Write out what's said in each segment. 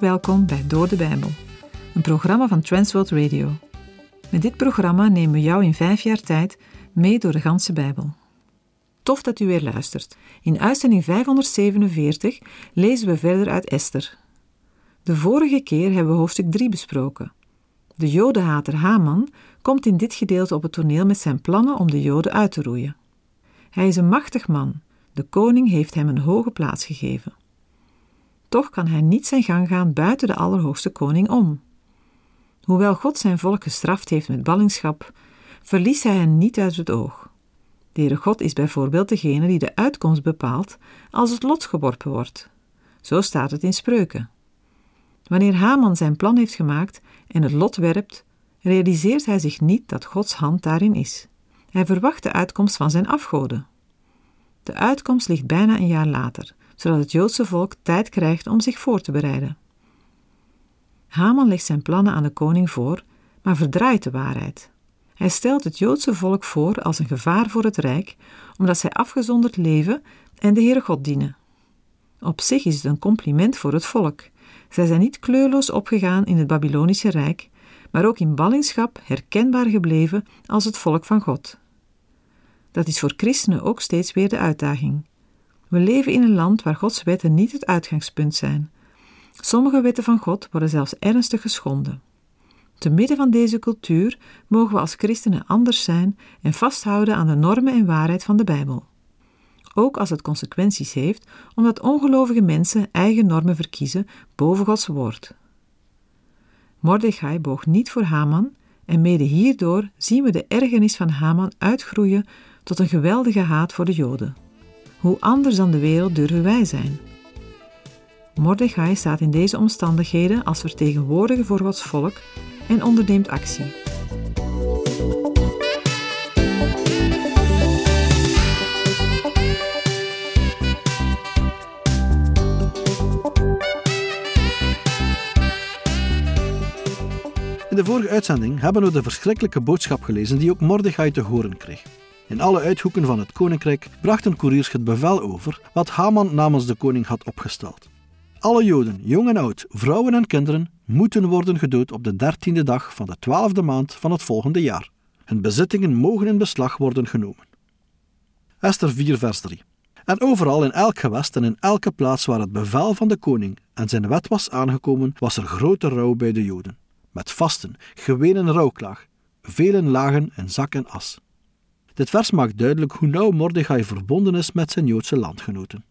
Welkom bij Door de Bijbel, een programma van Transworld Radio. Met dit programma nemen we jou in vijf jaar tijd mee door de ganse Bijbel. Tof dat u weer luistert. In uitzending 547 lezen we verder uit Esther. De vorige keer hebben we hoofdstuk 3 besproken. De jodenhater Haman komt in dit gedeelte op het toneel met zijn plannen om de joden uit te roeien. Hij is een machtig man. De koning heeft hem een hoge plaats gegeven. Toch kan hij niet zijn gang gaan buiten de Allerhoogste Koning om. Hoewel God zijn volk gestraft heeft met ballingschap, verliest hij hen niet uit het oog. De God is bijvoorbeeld degene die de uitkomst bepaalt als het lot geworpen wordt. Zo staat het in spreuken. Wanneer Haman zijn plan heeft gemaakt en het lot werpt, realiseert hij zich niet dat Gods hand daarin is. Hij verwacht de uitkomst van zijn afgoden. De uitkomst ligt bijna een jaar later, zodat het Joodse volk tijd krijgt om zich voor te bereiden. Haman legt zijn plannen aan de koning voor, maar verdraait de waarheid. Hij stelt het Joodse volk voor als een gevaar voor het Rijk, omdat zij afgezonderd leven en de Heere God dienen. Op zich is het een compliment voor het volk. Zij zijn niet kleurloos opgegaan in het Babylonische Rijk, maar ook in ballingschap herkenbaar gebleven als het volk van God. Dat is voor christenen ook steeds weer de uitdaging. We leven in een land waar Gods wetten niet het uitgangspunt zijn. Sommige wetten van God worden zelfs ernstig geschonden. Te midden van deze cultuur mogen we als christenen anders zijn en vasthouden aan de normen en waarheid van de Bijbel. Ook als het consequenties heeft, omdat ongelovige mensen eigen normen verkiezen boven Gods woord. Mordechai boog niet voor Haman en mede hierdoor zien we de ergernis van Haman uitgroeien tot een geweldige haat voor de Joden. Hoe anders dan de wereld durven wij zijn? Mordechai staat in deze omstandigheden als vertegenwoordiger voor Gods volk en onderneemt actie. In de vorige uitzending hebben we de verschrikkelijke boodschap gelezen die ook Mordechai te horen kreeg. In alle uithoeken van het koninkrijk brachten koeriers het bevel over wat Haman namens de koning had opgesteld. Alle Joden, jong en oud, vrouwen en kinderen, moeten worden gedood op de dertiende dag van de twaalfde maand van het volgende jaar. Hun bezittingen mogen in beslag worden genomen. Esther 4, vers 3. En overal in elk gewest en in elke plaats waar het bevel van de koning en zijn wet was aangekomen, was er grote rouw bij de Joden. Met vasten, gewenen rouwklaag. Velen lagen in zak en as. Dit vers maakt duidelijk hoe nauw Mordechai verbonden is met zijn Joodse landgenoten.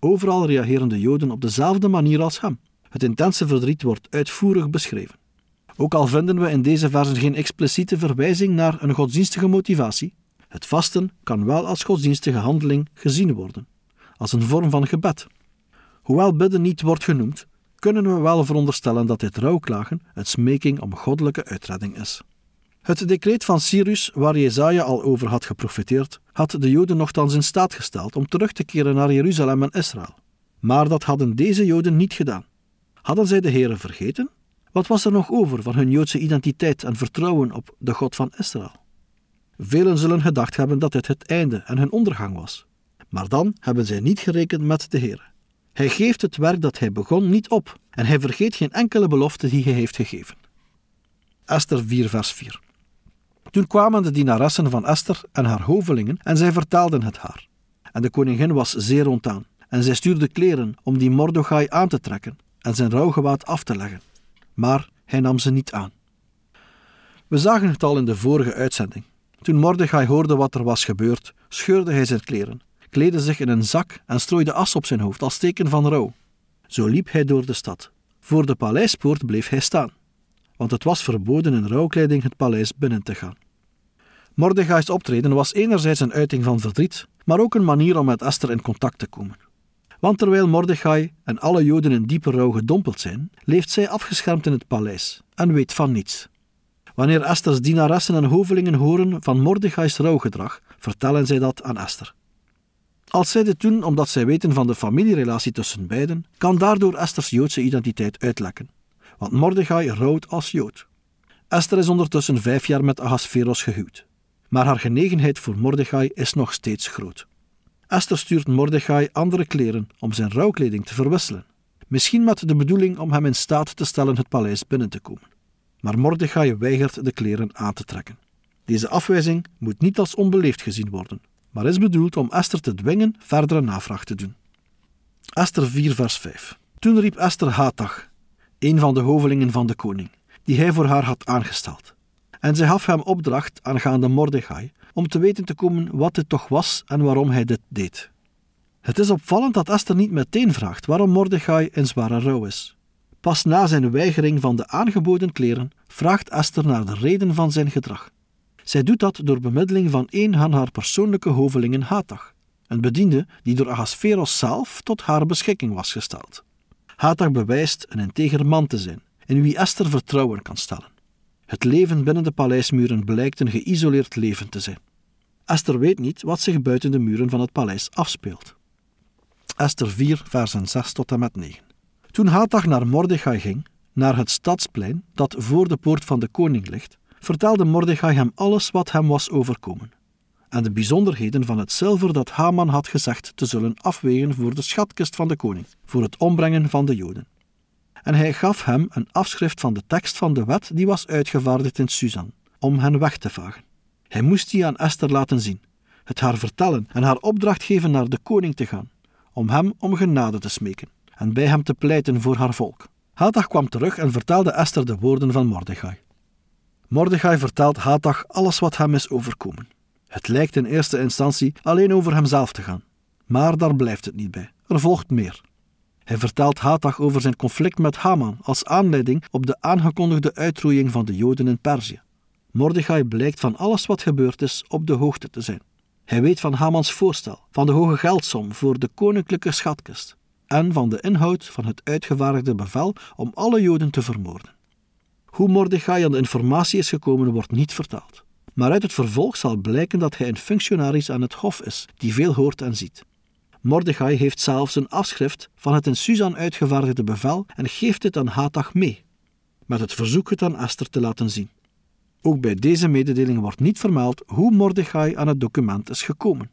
Overal reageren de Joden op dezelfde manier als hem. Het intense verdriet wordt uitvoerig beschreven. Ook al vinden we in deze versen geen expliciete verwijzing naar een godsdienstige motivatie, het vasten kan wel als godsdienstige handeling gezien worden, als een vorm van gebed. Hoewel bidden niet wordt genoemd, kunnen we wel veronderstellen dat dit rouwklagen het smeking om goddelijke uitredding is. Het decreet van Cyrus, waar Jezaja al over had geprofeteerd, had de Joden nogthans in staat gesteld om terug te keren naar Jeruzalem en Israël. Maar dat hadden deze Joden niet gedaan. Hadden zij de Heere vergeten? Wat was er nog over van hun Joodse identiteit en vertrouwen op de God van Israël? Velen zullen gedacht hebben dat dit het einde en hun ondergang was. Maar dan hebben zij niet gerekend met de Heere. Hij geeft het werk dat hij begon niet op en hij vergeet geen enkele belofte die hij heeft gegeven. Esther 4 vers 4 toen kwamen de dienaressen van Esther en haar hovelingen en zij vertaalden het haar. En de koningin was zeer ontdaan. En zij stuurde kleren om die Mordechai aan te trekken en zijn rouwgewaad af te leggen. Maar hij nam ze niet aan. We zagen het al in de vorige uitzending. Toen Mordechai hoorde wat er was gebeurd, scheurde hij zijn kleren, kleedde zich in een zak en strooide as op zijn hoofd als teken van rouw. Zo liep hij door de stad. Voor de paleispoort bleef hij staan want het was verboden in rouwkleding het paleis binnen te gaan. Mordechai's optreden was enerzijds een uiting van verdriet, maar ook een manier om met Esther in contact te komen. Want terwijl Mordechai en alle Joden in diepe rouw gedompeld zijn, leeft zij afgeschermd in het paleis en weet van niets. Wanneer Esther's dienaressen en hovelingen horen van Mordechai's rouwgedrag, vertellen zij dat aan Esther. Als zij dit doen omdat zij weten van de familierelatie tussen beiden, kan daardoor Esther's Joodse identiteit uitlekken want Mordechai rouwt als Jood. Esther is ondertussen vijf jaar met Ahasveros gehuwd, maar haar genegenheid voor Mordechai is nog steeds groot. Esther stuurt Mordechai andere kleren om zijn rouwkleding te verwisselen. misschien met de bedoeling om hem in staat te stellen het paleis binnen te komen. Maar Mordechai weigert de kleren aan te trekken. Deze afwijzing moet niet als onbeleefd gezien worden, maar is bedoeld om Esther te dwingen verdere navraag te doen. Esther 4, vers 5. Toen riep Esther Hatach, een van de hovelingen van de koning, die hij voor haar had aangesteld. En zij gaf hem opdracht aangaande Mordechai om te weten te komen wat dit toch was en waarom hij dit deed. Het is opvallend dat Esther niet meteen vraagt waarom Mordechai in zware rouw is. Pas na zijn weigering van de aangeboden kleren vraagt Esther naar de reden van zijn gedrag. Zij doet dat door bemiddeling van een van haar persoonlijke hovelingen Hatach, een bediende die door Ahasveros zelf tot haar beschikking was gesteld. Hatach bewijst een integer man te zijn, in wie Esther vertrouwen kan stellen. Het leven binnen de paleismuren blijkt een geïsoleerd leven te zijn. Esther weet niet wat zich buiten de muren van het paleis afspeelt. Esther 4, versen 6 tot en met 9. Toen Hatach naar Mordechai ging, naar het stadsplein dat voor de poort van de koning ligt, vertelde Mordechai hem alles wat hem was overkomen en de bijzonderheden van het zilver dat Haman had gezegd te zullen afwegen voor de schatkist van de koning, voor het ombrengen van de Joden. En hij gaf hem een afschrift van de tekst van de wet die was uitgevaardigd in Susan, om hen weg te vagen. Hij moest die aan Esther laten zien, het haar vertellen en haar opdracht geven naar de koning te gaan, om hem om genade te smeken en bij hem te pleiten voor haar volk. Hatach kwam terug en vertelde Esther de woorden van Mordechai. Mordechai vertelt Hatach alles wat hem is overkomen. Het lijkt in eerste instantie alleen over hemzelf te gaan. Maar daar blijft het niet bij. Er volgt meer. Hij vertelt Hatach over zijn conflict met Haman als aanleiding op de aangekondigde uitroeiing van de Joden in Perzië. Mordechai blijkt van alles wat gebeurd is op de hoogte te zijn. Hij weet van Hamans voorstel, van de hoge geldsom voor de koninklijke schatkist en van de inhoud van het uitgevaardigde bevel om alle Joden te vermoorden. Hoe Mordechai aan de informatie is gekomen wordt niet vertaald maar uit het vervolg zal blijken dat hij een functionaris aan het hof is, die veel hoort en ziet. Mordechai heeft zelfs een afschrift van het in Susan uitgevaardigde bevel en geeft het aan Hatach mee, met het verzoek het aan Esther te laten zien. Ook bij deze mededeling wordt niet vermeld hoe Mordechai aan het document is gekomen.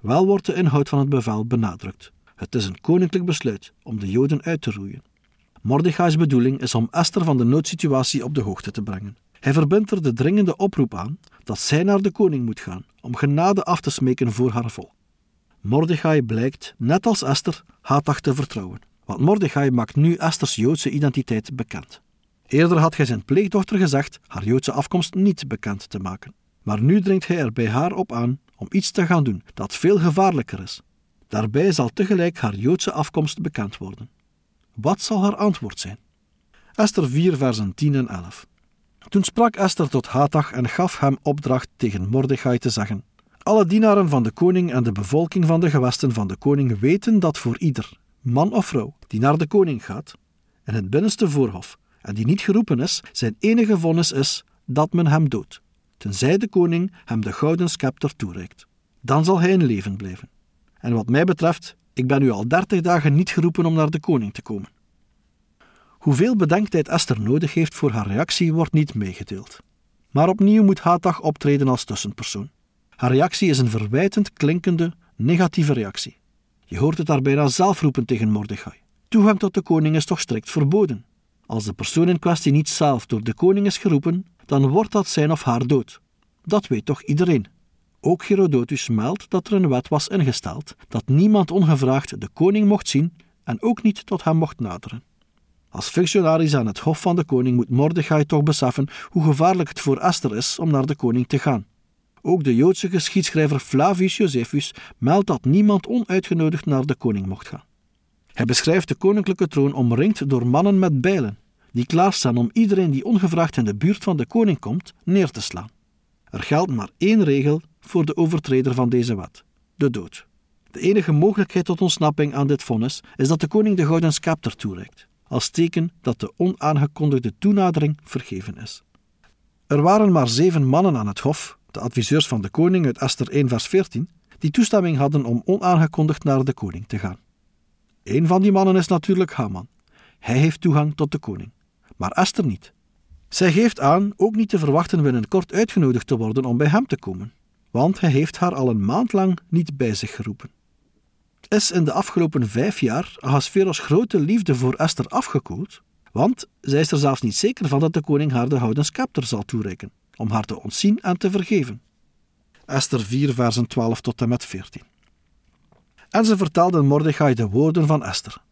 Wel wordt de inhoud van het bevel benadrukt. Het is een koninklijk besluit om de Joden uit te roeien. Mordechai's bedoeling is om Esther van de noodsituatie op de hoogte te brengen. Hij verbindt er de dringende oproep aan dat zij naar de koning moet gaan om genade af te smeken voor haar volk. Mordechai blijkt, net als Esther, Hatach te vertrouwen, want Mordechai maakt nu Esters Joodse identiteit bekend. Eerder had hij zijn pleegdochter gezegd haar Joodse afkomst niet bekend te maken. Maar nu dringt hij er bij haar op aan om iets te gaan doen dat veel gevaarlijker is. Daarbij zal tegelijk haar Joodse afkomst bekend worden. Wat zal haar antwoord zijn? Esther 4, versen 10 en 11. Toen sprak Esther tot Hatach en gaf hem opdracht tegen Mordechai te zeggen: Alle dienaren van de koning en de bevolking van de gewesten van de koning weten dat voor ieder, man of vrouw, die naar de koning gaat, in het binnenste voorhof, en die niet geroepen is, zijn enige vonnis is dat men hem doodt, tenzij de koning hem de gouden scepter toereikt. Dan zal hij in leven blijven. En wat mij betreft, ik ben nu al dertig dagen niet geroepen om naar de koning te komen. Hoeveel bedenktijd Esther nodig heeft voor haar reactie wordt niet meegedeeld. Maar opnieuw moet Hatach optreden als tussenpersoon. Haar reactie is een verwijtend klinkende, negatieve reactie. Je hoort het daar bijna zelf roepen tegen Mordechai. Toegang tot de koning is toch strikt verboden. Als de persoon in kwestie niet zelf door de koning is geroepen, dan wordt dat zijn of haar dood. Dat weet toch iedereen. Ook Herodotus meldt dat er een wet was ingesteld dat niemand ongevraagd de koning mocht zien en ook niet tot hem mocht naderen. Als functionaris aan het hof van de koning moet Mordechai toch beseffen hoe gevaarlijk het voor Esther is om naar de koning te gaan. Ook de Joodse geschiedschrijver Flavius Josephus meldt dat niemand onuitgenodigd naar de koning mocht gaan. Hij beschrijft de koninklijke troon omringd door mannen met bijlen, die klaarstaan om iedereen die ongevraagd in de buurt van de koning komt neer te slaan. Er geldt maar één regel voor de overtreder van deze wet: de dood. De enige mogelijkheid tot ontsnapping aan dit vonnis is dat de koning de gouden scepter toereikt als teken dat de onaangekondigde toenadering vergeven is. Er waren maar zeven mannen aan het hof, adviseurs van de koning uit Esther 1 vers 14, die toestemming hadden om onaangekondigd naar de koning te gaan. Een van die mannen is natuurlijk Haman. Hij heeft toegang tot de koning, maar Esther niet. Zij geeft aan ook niet te verwachten binnenkort uitgenodigd te worden om bij hem te komen, want hij heeft haar al een maand lang niet bij zich geroepen. Is in de afgelopen vijf jaar Ahasveros grote liefde voor Esther afgekoeld? Want zij is er zelfs niet zeker van dat de koning haar de houten scepter zal toereiken, om haar te ontzien en te vergeven. Esther 4, versen 12 tot en met 14. En ze vertelde Mordechai de woorden van Esther.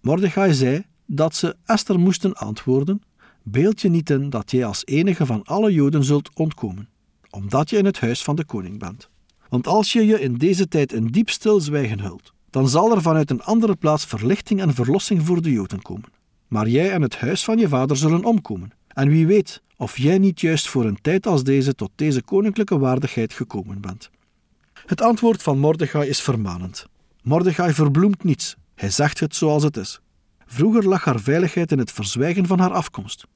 Mordechai zei dat ze Esther moesten antwoorden: Beeld je niet in dat jij als enige van alle Joden zult ontkomen, omdat je in het huis van de koning bent. Want als je je in deze tijd in diep stilzwijgen hult, dan zal er vanuit een andere plaats verlichting en verlossing voor de Joden komen. Maar jij en het huis van je vader zullen omkomen. En wie weet of jij niet juist voor een tijd als deze tot deze koninklijke waardigheid gekomen bent. Het antwoord van Mordechai is vermanend. Mordechai verbloemt niets, hij zegt het zoals het is. Vroeger lag haar veiligheid in het verzwijgen van haar afkomst.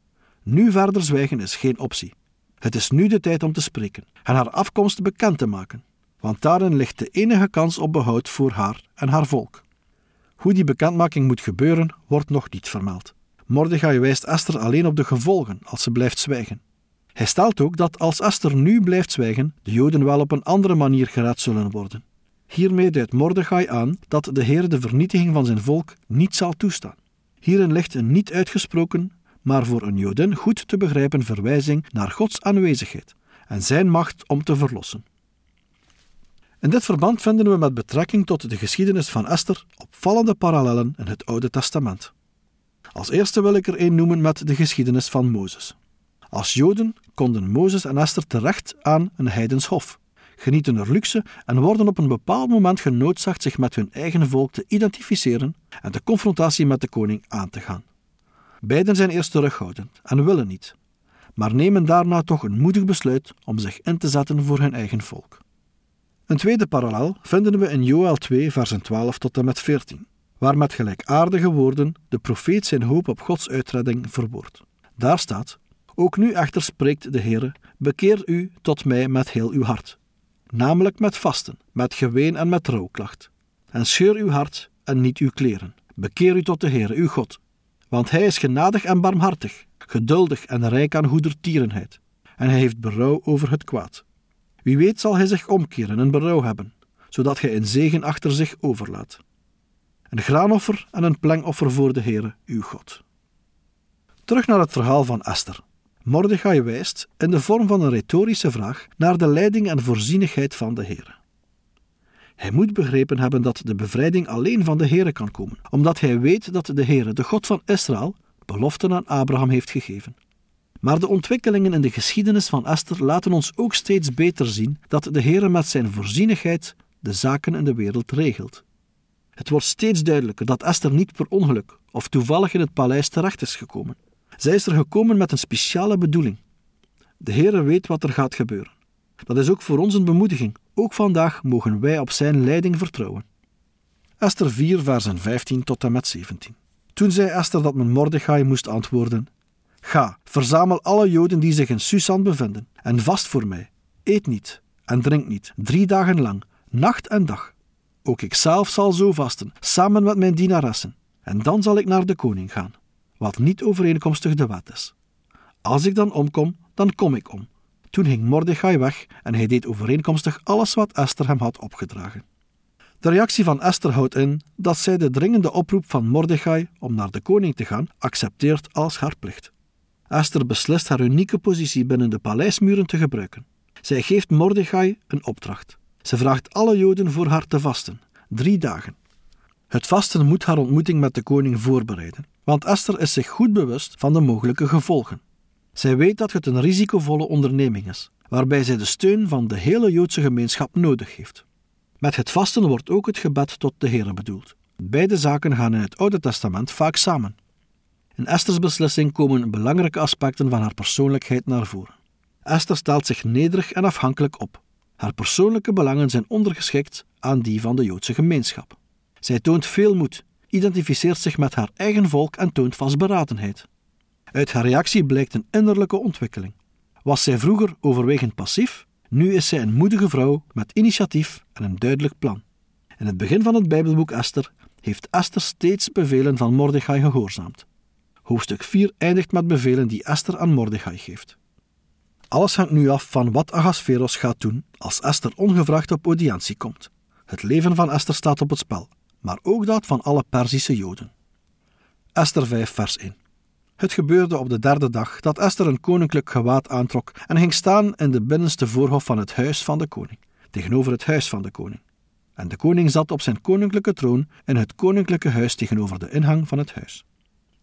Nu verder zwijgen is geen optie. Het is nu de tijd om te spreken en haar afkomst bekend te maken, want daarin ligt de enige kans op behoud voor haar en haar volk. Hoe die bekendmaking moet gebeuren, wordt nog niet vermeld. Mordechai wijst Esther alleen op de gevolgen als ze blijft zwijgen. Hij stelt ook dat als Esther nu blijft zwijgen, de Joden wel op een andere manier gered zullen worden. Hiermee duidt Mordechai aan dat de Heer de vernietiging van zijn volk niet zal toestaan. Hierin ligt een niet uitgesproken, maar voor een Jodin goed te begrijpen verwijzing naar Gods aanwezigheid en zijn macht om te verlossen. In dit verband vinden we met betrekking tot de geschiedenis van Esther opvallende parallellen in het Oude Testament. Als eerste wil ik er een noemen met de geschiedenis van Mozes. Als Joden konden Mozes en Esther terecht aan een heidens hof, genieten er luxe en worden op een bepaald moment genoodzaakt zich met hun eigen volk te identificeren en de confrontatie met de koning aan te gaan. Beiden zijn eerst terughoudend en willen niet, maar nemen daarna toch een moedig besluit om zich in te zetten voor hun eigen volk. Een tweede parallel vinden we in Joel 2, versen 12 tot en met 14, waar met gelijkaardige woorden de profeet zijn hoop op Gods uitredding verwoordt. Daar staat: Ook nu echter spreekt de Heer: Bekeer u tot mij met heel uw hart, namelijk met vasten, met geween en met rouwklacht. En scheur uw hart en niet uw kleren. Bekeer u tot de Heer, uw God, want Hij is genadig en barmhartig, geduldig en rijk aan goedertierenheid, en Hij heeft berouw over het kwaad. Wie weet zal hij zich omkeren en berouw hebben, zodat hij een zegen achter zich overlaat. Een graanoffer en een plengoffer voor de Heere, uw God. Terug naar het verhaal van Esther. Mordechai wijst, in de vorm van een retorische vraag, naar de leiding en voorzienigheid van de Heere. Hij moet begrepen hebben dat de bevrijding alleen van de Heere kan komen, omdat hij weet dat de Heere, de God van Israël, beloften aan Abraham heeft gegeven. Maar de ontwikkelingen in de geschiedenis van Esther laten ons ook steeds beter zien dat de Heer met zijn voorzienigheid de zaken in de wereld regelt. Het wordt steeds duidelijker dat Esther niet per ongeluk of toevallig in het paleis terecht is gekomen. Zij is er gekomen met een speciale bedoeling. De Heer weet wat er gaat gebeuren. Dat is ook voor ons een bemoediging. Ook vandaag mogen wij op zijn leiding vertrouwen. Esther 4, versen 15 tot en met 17. Toen zei Esther dat men Mordechai moest antwoorden: Ga, verzamel alle Joden die zich in Susan bevinden, en vast voor mij. Eet niet en drink niet, drie dagen lang, nacht en dag. Ook ik zelf zal zo vasten, samen met mijn dienaressen, en dan zal ik naar de koning gaan, wat niet overeenkomstig de wet is. Als ik dan omkom, dan kom ik om. Toen ging Mordechai weg en hij deed overeenkomstig alles wat Esther hem had opgedragen. De reactie van Esther houdt in dat zij de dringende oproep van Mordechai om naar de koning te gaan accepteert als haar plicht. Esther beslist haar unieke positie binnen de paleismuren te gebruiken. Zij geeft Mordechai een opdracht. Ze vraagt alle Joden voor haar te vasten, drie dagen. Het vasten moet haar ontmoeting met de koning voorbereiden, want Esther is zich goed bewust van de mogelijke gevolgen. Zij weet dat het een risicovolle onderneming is, waarbij zij de steun van de hele Joodse gemeenschap nodig heeft. Met het vasten wordt ook het gebed tot de Heer bedoeld. Beide zaken gaan in het Oude Testament vaak samen. In Esther's beslissing komen belangrijke aspecten van haar persoonlijkheid naar voren. Esther stelt zich nederig en afhankelijk op. Haar persoonlijke belangen zijn ondergeschikt aan die van de Joodse gemeenschap. Zij toont veel moed, identificeert zich met haar eigen volk en toont vastberadenheid. Uit haar reactie blijkt een innerlijke ontwikkeling. Was zij vroeger overwegend passief, nu is zij een moedige vrouw met initiatief en een duidelijk plan. In het begin van het Bijbelboek Esther heeft Esther steeds bevelen van Mordechai gehoorzaamd. Hoofdstuk 4 eindigt met bevelen die Esther aan Mordechai geeft. Alles hangt nu af van wat Ahasveros gaat doen als Esther ongevraagd op audiëntie komt. Het leven van Esther staat op het spel, maar ook dat van alle Perzische Joden. Esther 5, vers 1. Het gebeurde op de derde dag dat Esther een koninklijk gewaad aantrok en ging staan in de binnenste voorhof van het huis van de koning, tegenover het huis van de koning. En de koning zat op zijn koninklijke troon in het koninklijke huis tegenover de ingang van het huis.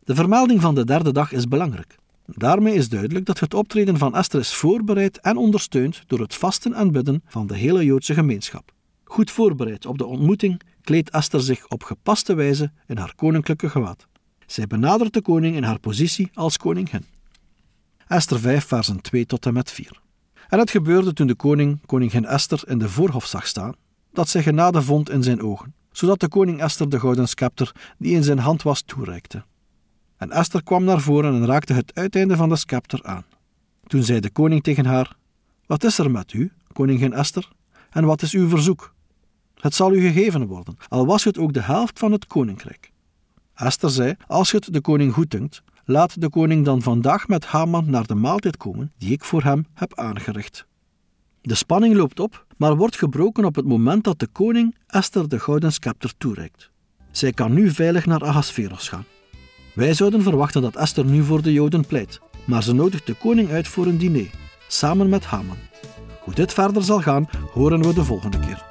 De vermelding van de derde dag is belangrijk. Daarmee is duidelijk dat het optreden van Esther is voorbereid en ondersteund door het vasten en bidden van de hele Joodse gemeenschap. Goed voorbereid op de ontmoeting kleedt Esther zich op gepaste wijze in haar koninklijke gewaad. Zij benadert de koning in haar positie als koningin. Esther 5, versen 2 tot en met 4. En het gebeurde toen de koning koningin Esther in de voorhof zag staan, dat zij genade vond in zijn ogen, zodat de koning Esther de gouden scepter die in zijn hand was toereikte. En Esther kwam naar voren en raakte het uiteinde van de scepter aan. Toen zei de koning tegen haar: Wat is er met u, koningin Esther, en wat is uw verzoek? Het zal u gegeven worden, al was het ook de helft van het koninkrijk. Esther zei: Als het de koning goeddunkt, laat de koning dan vandaag met Haman naar de maaltijd komen die ik voor hem heb aangericht. De spanning loopt op, maar wordt gebroken op het moment dat de koning Esther de gouden scepter toereikt. Zij kan nu veilig naar Ahasveros gaan. Wij zouden verwachten dat Esther nu voor de Joden pleit, maar ze nodigt de koning uit voor een diner, samen met Haman. Hoe dit verder zal gaan, horen we de volgende keer.